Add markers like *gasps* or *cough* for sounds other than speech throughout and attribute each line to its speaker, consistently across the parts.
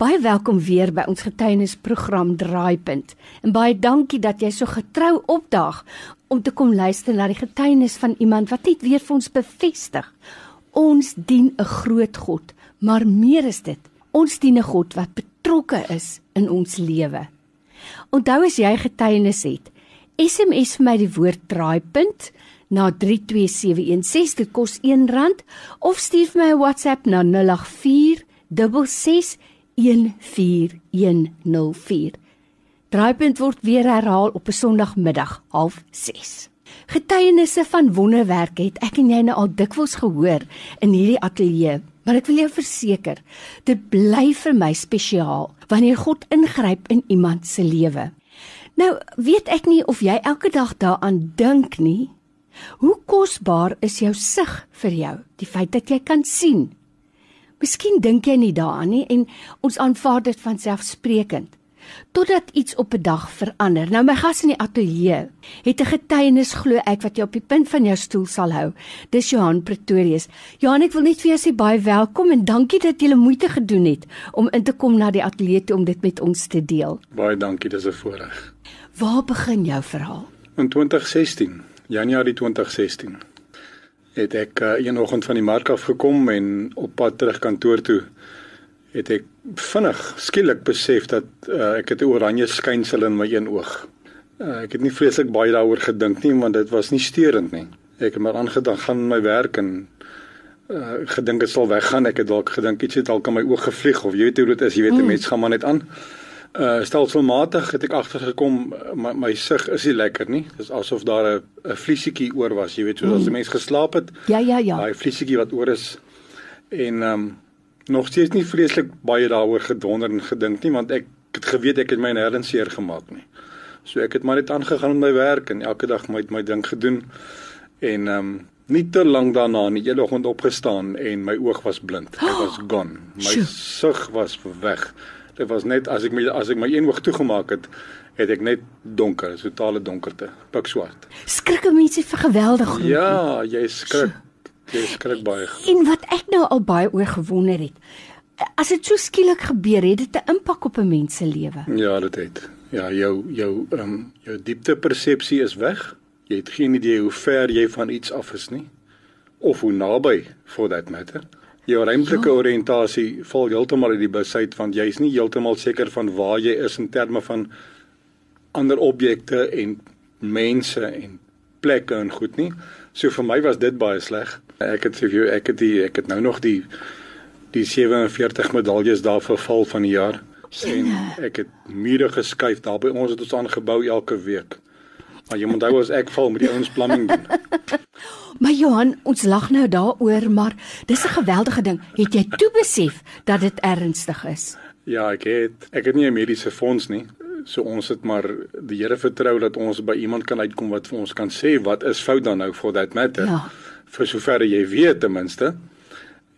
Speaker 1: Baie welkom weer by ons getuienisprogram Draaipunt. En baie dankie dat jy so getrou opdaag om te kom luister na die getuienis van iemand wat net weer vir ons bevestig. Ons dien 'n groot God, maar meer is dit. Ons dien 'n God wat betrokke is in ons lewe. Onthou as jy getuienis het, SMS vir my die woord draaipunt na 32716 dit kos R1 of stuur vir my 'n WhatsApp na 084 6614104. Draaipunt word weer herhaal op 'n Sondagmiddag 06:30. Getuienisse van wonderwerk het ek en jy nou al dikwels gehoor in hierdie ateljee, maar ek wil jou verseker, dit bly vir my spesiaal wanneer God ingryp in iemand se lewe. Nou, weet ek nie of jy elke dag daaraan dink nie. Hoe kosbaar is jou sig vir jou, die feit dat jy kan sien? Miskien dink jy nie daaraan nie en ons aanvaar dit van selfsprekend totdat iets op 'n dag verander. Nou my gas in die ateljee het 'n getuienis glo ek wat jy op die punt van jou stoel sal hou. Dis Johan Pretorius. Johan, ek wil net vir jou sê baie welkom en dankie dat jy moeite gedoen het om in te kom na die ateljee toe om dit met ons te deel.
Speaker 2: Baie dankie, dis 'n voorreg.
Speaker 1: Waar begin jou verhaal?
Speaker 2: In 2016, Januarie 2016 het ek uh, een oggend van die mark af gekom en op pad terug kantoor toe het ek vinnig skielik besef dat uh, ek het 'n oranje skynsel in my een oog. Uh, ek het nie vreeslik baie daaroor gedink nie want dit was nie steurend nie. Ek het maar aangedink gaan my werk en uh, gedink dit sal weggaan. Ek het dalk gedink iets het dalk aan my oog gevlieg of jy weet hoe dit is, jy weet 'n mm. mens gaan maar net aan. Uh stelselmatig het ek agtergekom my, my sig is nie lekker nie. Dis asof daar 'n 'n vliesiekie oor was, jy weet, so as 'n mm. mens geslaap het.
Speaker 1: Ja, ja, ja.
Speaker 2: Daai vliesiekie wat oor is en ehm um, nog steeds nie vreeslik baie daaroor gedonder en gedink nie want ek het geweet ek het my nêrens seer gemaak nie. So ek het maar net aangegaan met my werk en elke dag my my ding gedoen en ehm um, nie te lank daarna nie, jy het opgestaan en my oog was blind. Dit was *gasps* gone. My sig was weg. Dit was net as ek my as ek my een oog toegemaak het, het ek net donker, totale donkerte, pikswart.
Speaker 1: Skrik mense vir geweldig groot.
Speaker 2: Ja, jy skrik. Jy skrik baie.
Speaker 1: En wat ek nou al baie oor gewonder het, as dit so skielik gebeur, het dit 'n impak op 'n mens se lewe.
Speaker 2: Ja, dit het. Ja, jou jou ehm um, jou diepte persepsie is weg. Jy het geen idee hoe ver jy van iets af is nie of hoe naby for that matter jou ruimtelike ja. oriëntasie val heeltemal uit die bus uit want jy is nie heeltemal seker van waar jy is in terme van ander objekte en mense en plekke en goed nie. So vir my was dit baie sleg. Ek het vir jou ek het die ek het nou nog die die 47 medaljes daar vir val van die jaar. En ek het mure geskuif daar by ons het ons aangebou elke week. Maar jy moet onthou as ek val met die ouens plumbing doen. *laughs*
Speaker 1: Maar Johan, ons lag nou daaroor, maar dis 'n geweldige ding. Het jy toe besef dat dit ernstig is?
Speaker 2: Ja, ek het ek het nie 'n mediese fonds nie. So ons het maar die Here vertrou dat ons by iemand kan uitkom wat vir ons kan sê wat is fout dan nou for that matter. Ja. Vir sover jy weet ten minste.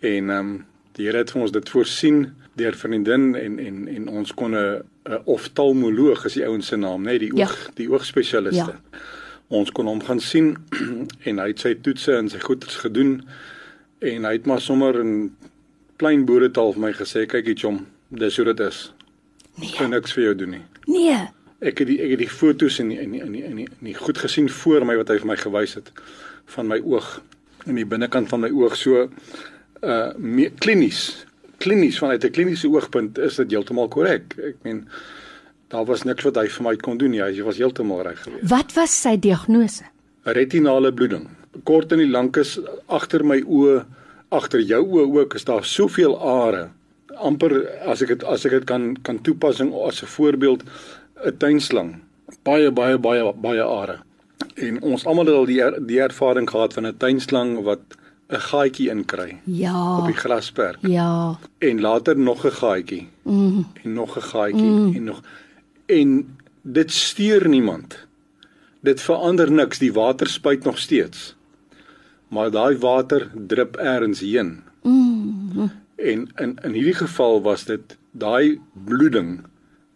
Speaker 2: En ehm um, die Here het vir ons dit voorsien deur vriendin en en en ons kon 'n oftalmoloog is die ouens se naam, net die ja. oog ja. die oogspesialiste. Ja. Ons kon hom gaan sien *clears throat* en hy het sy toetse en sy goeders gedoen en hy het maar sommer in klein boeretaal vir my gesê kyk iets om dis hoe dit is. Nee. Kan niks vir jou doen nie.
Speaker 1: Nee.
Speaker 2: Ek het die ek het die fotos en in in in in die goed gesien voor my wat hy vir my gewys het van my oog in die binnekant van my oog so uh klinies klinies vanuit 'n kliniese oogpunt is dit heeltemal korrek. Ek meen daar was niks wat hy vir my kon doen nie. Hy was heeltemal reg geweest.
Speaker 1: Wat was sy diagnose?
Speaker 2: Retinale bloeding. Kort en die lank is agter my oë, agter jou oë ook is daar soveel are. amper as ek dit as ek dit kan kan toepassing as 'n voorbeeld 'n tuinslang. Baie baie baie baie are. En ons almal het al die er, die ervaring gehad van 'n tuinslang wat 'n gaatjie inkry.
Speaker 1: Ja.
Speaker 2: Op die grasperk.
Speaker 1: Ja.
Speaker 2: En later nog 'n gaatjie. Mm. En nog 'n gaatjie mm. en nog en dit steur niemand. Dit verander niks, die water spuit nog steeds. Maar daai water drup eers heen. Mm. En in in hierdie geval was dit daai bloeding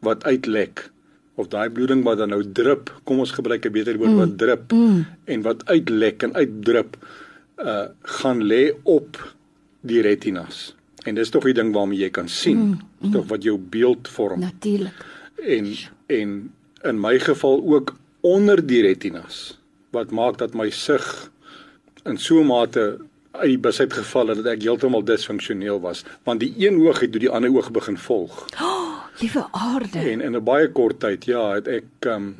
Speaker 2: wat uitlek of daai bloeding wat dan nou drup, kom ons gebruik 'n beter woord mm. wat drup mm. en wat uitlek en uitdrup uh gaan lê op die retinas. En dis tog die ding waarmee jy kan sien. Mm, mm. mm. tog wat jou beeld vorm.
Speaker 1: Natuurlik.
Speaker 2: En en in my geval ook onder die retinas wat maak dat my sig in so 'n mate uit die besit geval het dat ek heeltemal disfunksioneel was want die een oog het deur die ander oog begin volg.
Speaker 1: Oh, liewe aarde.
Speaker 2: En in 'n baie kort tyd, ja, het ek um,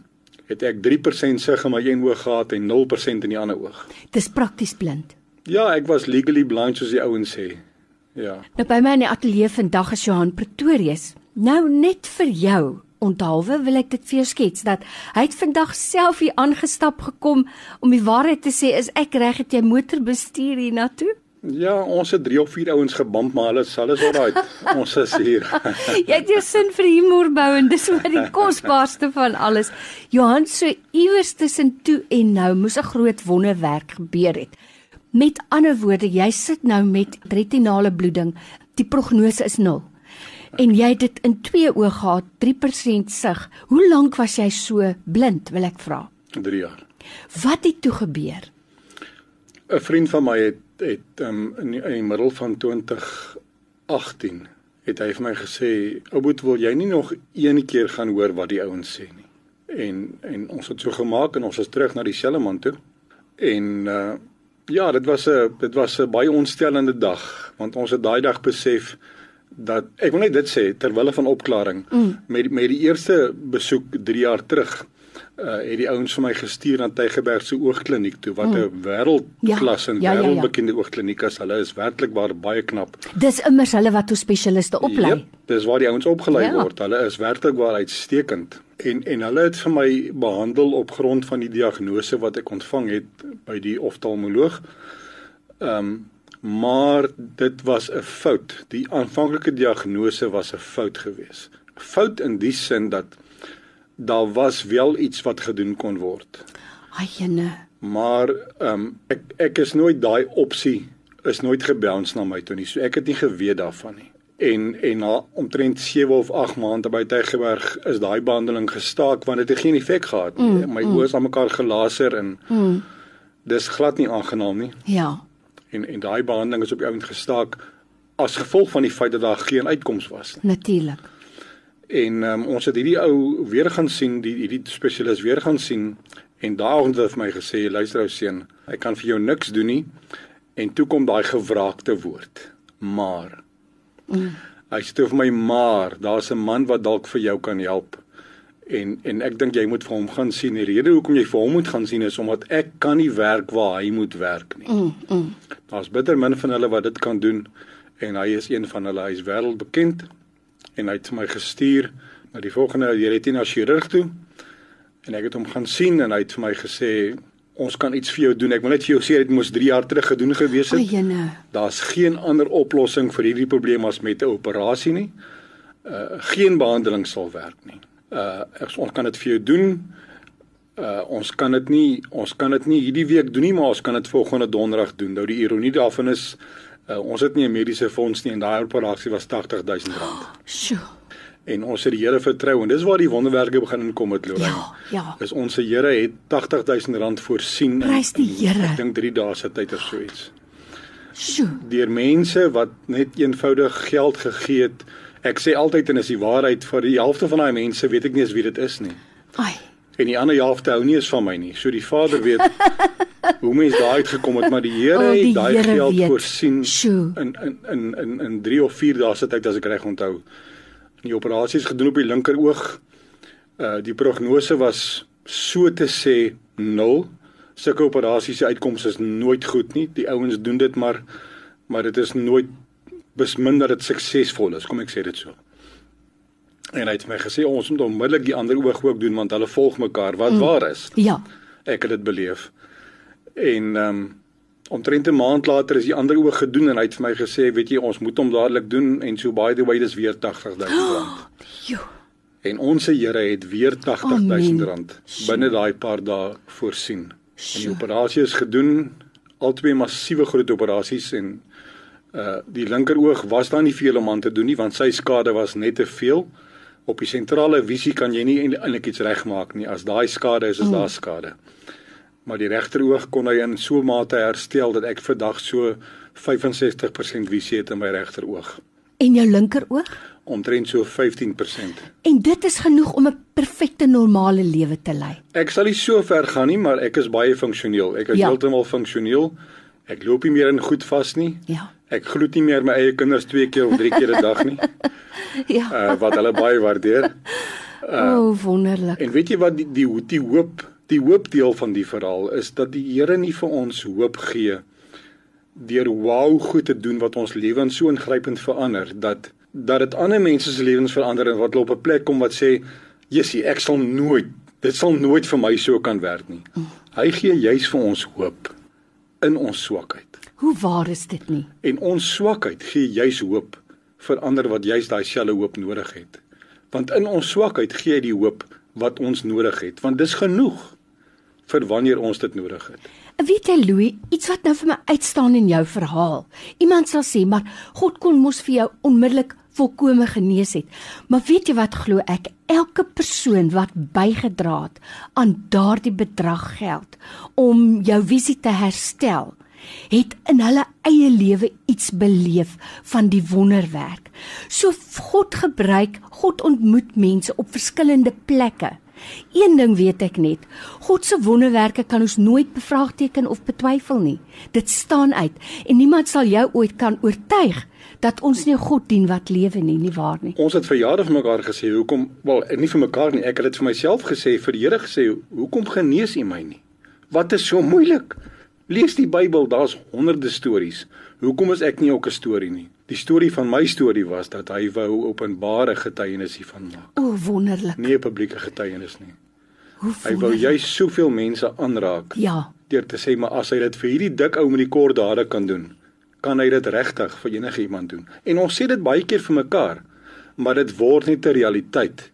Speaker 2: het ek 3% sig in my een oog gehad en 0% in die ander oog.
Speaker 1: Dis prakties blind.
Speaker 2: Ja, ek was legally blind soos die ouens sê. Ja.
Speaker 1: Nou by my in die ateljee vandag is Johan Pretorius. Nou net vir jou. Onthaalwe wil ek dit vir jou skets dat hy het vandag self hier aangestap gekom om die waarheid te sê is ek reg het jy motor bestuur hier na toe?
Speaker 2: Ja, ons het 3 of 4 ouens gebump maar hulle sal is alraai. *laughs* ons is hier.
Speaker 1: jy het jou sin vir humor bou en dis wat die kosbaarste van alles. Johan so iewers tussen toe en nou moes 'n groot wonderwerk gebeur het. Met ander woorde, jy sit nou met retinale bloeding. Die prognose is 0. En jy het dit in twee oë gehad, 3% sig. Hoe lank was jy so blind, wil ek vra?
Speaker 2: 3 jaar.
Speaker 1: Wat het toe gebeur?
Speaker 2: 'n Vriend van my het het um, in, die, in die middel van 2018 het hy vir my gesê, "Ouboet, wil jy nie nog een keer gaan hoor wat die ouens sê nie?" En en ons het so gemaak en ons is terug na dieselfde man toe. En uh ja, dit was 'n dit was 'n baie ontstellende dag want ons het daai dag besef dat ek wil net dit sê terwyl van opklaring mm. met met die eerste besoek 3 jaar terug uh, het die ouens vir my gestuur na Tygerberg se oogkliniek toe wat 'n mm. wêreldklas en ja, ja, ja, wêreldbekende ja, ja. oogkliniek is. Hulle is werklik baie knap.
Speaker 1: Dis immers hulle wat toe spesialiste oplei. Ja,
Speaker 2: dis waar die ouens opgelei ja. word. Hulle is werklik waar uitstekend. En en hulle het vir my behandel op grond van die diagnose wat ek ontvang het by die oftalmoloog. Ehm um, maar dit was 'n fout. Die aanvanklike diagnose was 'n fout geweest. Fout in die sin dat daar was wel iets wat gedoen kon word.
Speaker 1: Ayene.
Speaker 2: Maar ehm um, ek ek is nooit daai opsie is nooit gebounce na my toe nie. So ek het nie geweet daarvan nie. En en na omtrent 7 of 8 maande by Tygerberg is daai behandeling gestaak want dit het geen effek gehad nie. Mm, my mm. oë is aan mekaar gelaser en mm. dis glad nie aangenaam nie.
Speaker 1: Ja.
Speaker 2: En en daai behandeling is op die ount gestaak as gevolg van die feit dat daar geen uitkoms was
Speaker 1: nie. Natuurlik.
Speaker 2: En um, ons het hierdie ou weer gaan sien, die hierdie spesialis weer gaan sien en daaroond het hy vir my gesê, luister ou seun, hy kan vir jou niks doen nie. En toe kom daai gewraakte woord, maar. Mm. Hy sê vir my maar, daar's 'n man wat dalk vir jou kan help. En en ek dink jy moet vir hom gaan sien. Die rede hoekom jy vir hom moet gaan sien is omdat ek kan nie werk waar hy moet werk nie. Mm, mm. Daar's bitter min van hulle wat dit kan doen en hy is een van hulle. Hy is wêreldbekend en hy het my gestuur na die volgende retina chirurg toe en ek het hom gaan sien en hy het vir my gesê ons kan iets vir jou doen. Ek wil net vir jou sê dit moes 3 jaar terug gedoen gewees het.
Speaker 1: Ojene.
Speaker 2: Daar's geen ander oplossing vir hierdie probleem as met 'n operasie nie. Uh geen behandeling sal werk nie. Uh ons kan dit vir jou doen. Uh ons kan dit nie ons kan dit nie hierdie week doen nie, maar ons kan dit volgende donderdag doen. Nou die ironie daarvan is Uh, ons het nie 'n mediese fonds nie en daai operasie was 80000 rand. *gasps*
Speaker 1: Sjoe.
Speaker 2: En ons het die Here vertrou en dis waar die wonderwerke begin inkom met Lorraine.
Speaker 1: Ja, ja.
Speaker 2: Is ons se Here het 80000 rand voorsien.
Speaker 1: Prys die Here.
Speaker 2: Ek dink 3 dae se tyd of so iets.
Speaker 1: Sjoe.
Speaker 2: Deur mense wat net eenvoudig geld gegee het. Ek sê altyd en is die waarheid vir die helfte van daai mense weet ek nie eens wie dit is nie.
Speaker 1: Ai.
Speaker 2: En die ander helfte hou nie eens van my nie. So die Vader weet *laughs* hoe mens daai uitgekom het, maar die Here oh, het daai geld weet. voorsien
Speaker 1: Shoo.
Speaker 2: in in in in in 3 of 4 dae se tyd as ek reg onthou. Die operasie is gedoen op die linker oog. Uh die prognose was so te sê 0. Sulke operasies se uitkomste is nooit goed nie. Die ouens doen dit maar maar dit is nooit besmin dat dit suksesvol is. Kom ek sê dit so. En hy het my gesê ons moet onmiddellik die ander oog ook doen want hulle volg mekaar wat mm. waar is.
Speaker 1: Ja.
Speaker 2: Ek het dit beleef. En ehm um, omtrent 'n maand later is die ander oog gedoen en hy het vir my gesê, weet jy, ons moet hom dadelik doen en so by the way dis weer *gasps* 80000 rand.
Speaker 1: Jo.
Speaker 2: En ons Here het weer 80000 rand binne daai paar dae voorsien. En die operasie is gedoen, albei massiewe groot operasies en uh die linker oog was daar nie veel om aan te doen nie want sy skade was net te veel. Op die sentrale visie kan jy nie eintlik iets regmaak nie. As daai skade is, is mm. daar skade maar die regteroog kon hy in so mate herstel dat ek vandag so 65% visie het in my regteroog.
Speaker 1: En jou linkeroog?
Speaker 2: omtrent so 15%.
Speaker 1: En dit is genoeg om 'n perfekte normale lewe te lei.
Speaker 2: Ek sal nie so ver gaan nie, maar ek is baie funksioneel. Ek is
Speaker 1: Ja.
Speaker 2: heeltemal funksioneel. Ek loop nie meer in goed vas nie.
Speaker 1: Ja.
Speaker 2: Ek groet nie meer my eie kinders twee keer of drie keer 'n dag nie, *laughs*
Speaker 1: Ja.
Speaker 2: uh, wat hulle baie waardeer.
Speaker 1: o, oh, wonderlik.
Speaker 2: En weet jy wat die die die hoop, die hoop deel van die verhaal is dat die Here nie vir ons hoop gee deur wow goed te doen wat ons lewens so ingrypend verander dat dat dit ander mense se lewens verander en wat hulle op 'n plek kom wat sê, "Jessie, ek sal nooit, dit sal nooit vir my so kan werk nie." Hy gee juis vir ons hoop in ons swakheid.
Speaker 1: Hoe waar is dit nie?
Speaker 2: En ons swakheid gee juis hoop vir ander wat juis daai selfe hoop nodig het. Want in ons swakheid gee hy die hoop wat ons nodig het, want dis genoeg vir wanneer ons dit nodig het.
Speaker 1: Weet jy Louis, iets wat nou vir my uitstaan in jou verhaal. Iemand sal sê, maar God kon mos vir jou onmiddellik volkome genees het. Maar weet jy wat glo ek? Elke persoon wat bygedra het aan daardie bedrag geld om jou visie te herstel, het in hulle eie lewe iets beleef van die wonderwerk. So God gebruik, God ontmoet mense op verskillende plekke. Een ding weet ek net, God se wonderwerke kan ons nooit bevraagteken of betwyfel nie. Dit staan uit en niemand sal jou ooit kan oortuig dat ons nie God dien wat lewe nie, nie waar nie.
Speaker 2: Ons het vir jare vir mekaar gesê, hoekom, wel, nie vir mekaar nie, ek het dit vir myself gesê, vir die Here gesê, hoekom genees U my nie? Wat is so moeilik? Lees die Bybel, daar's honderde stories. Hoekom is ek nie ook 'n storie nie? Die storie van my storie was dat hy wou openbare getuienis hiervan maak.
Speaker 1: O, wonderlik.
Speaker 2: Nie 'n publieke getuienis nie.
Speaker 1: Hoe
Speaker 2: Hy wou juist soveel mense aanraak
Speaker 1: Ja,
Speaker 2: deur te sê maar as hy dit vir hierdie dik ou met die kort hare kan doen, kan hy dit regtig vir enige iemand doen. En ons sê dit baie keer vir mekaar, maar dit word net 'n realiteit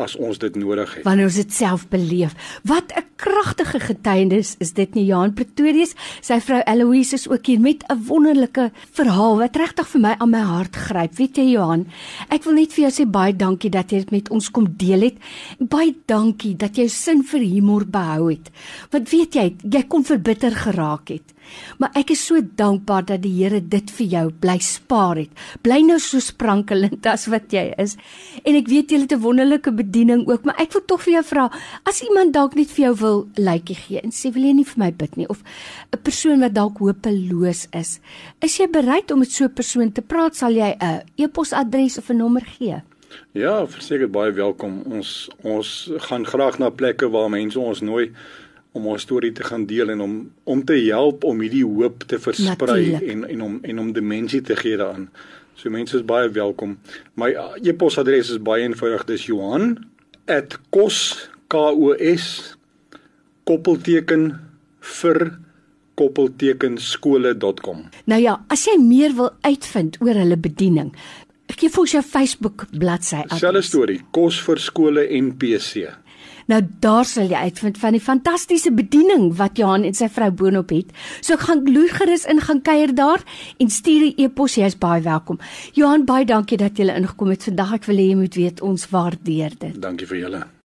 Speaker 2: as ons dit nodig het.
Speaker 1: wanneer ons dit self beleef. Wat 'n kragtige getuienis is dit nie Johan Pretorius, sy vrou Eloise is ook hier met 'n wonderlike verhaal wat regtig vir my aan my hart gryp. Weet jy Johan, ek wil net vir jou sê baie dankie dat jy dit met ons kom deel het. Baie dankie dat jy jou sin vir humor behou het. Want weet jy, jy kon verbitter geraak het. Maar ek is so dankbaar dat die Here dit vir jou bly spaar het. Bly nou so sprankelend as wat jy is. En ek weet jy het 'n wonderlike bediening ook, maar ek wil tog vir jou vra, as iemand dalk net vir jou wil lykie gee en sê wil jy nie vir my bid nie of 'n persoon wat dalk hopeloos is, is jy bereid om met so 'n persoon te praat? Sal jy 'n e-posadres of 'n nommer gee?
Speaker 2: Ja, verseker baie welkom. Ons ons gaan graag na plekke waar mense ons nooi om ons storie te gaan deel en om om te help om hierdie hoop te versprei
Speaker 1: Natuurlijk.
Speaker 2: en en om en om dimensie te gee daaraan. So mense is baie welkom. My uh, e-posadres is baie eenvoudig. Dis Johan@kos k o s koppelteken vir koppelteken skole.com.
Speaker 1: Nou ja, as jy meer wil uitvind oor hulle bediening, gee vir ons jou Facebook bladsy
Speaker 2: Selfe storie, kos vir skole en PC.
Speaker 1: Nou daar sal jy uitvind van die fantastiese bediening wat Johan en sy vrou boonop het. So gaan loer gerus in gaan kuier daar en stuur 'n e-pos, jy is baie welkom. Johan, baie dankie dat jy ingekom het vandag. Ek wil hê jy moet weet ons waardeer dit.
Speaker 2: Dankie vir julle.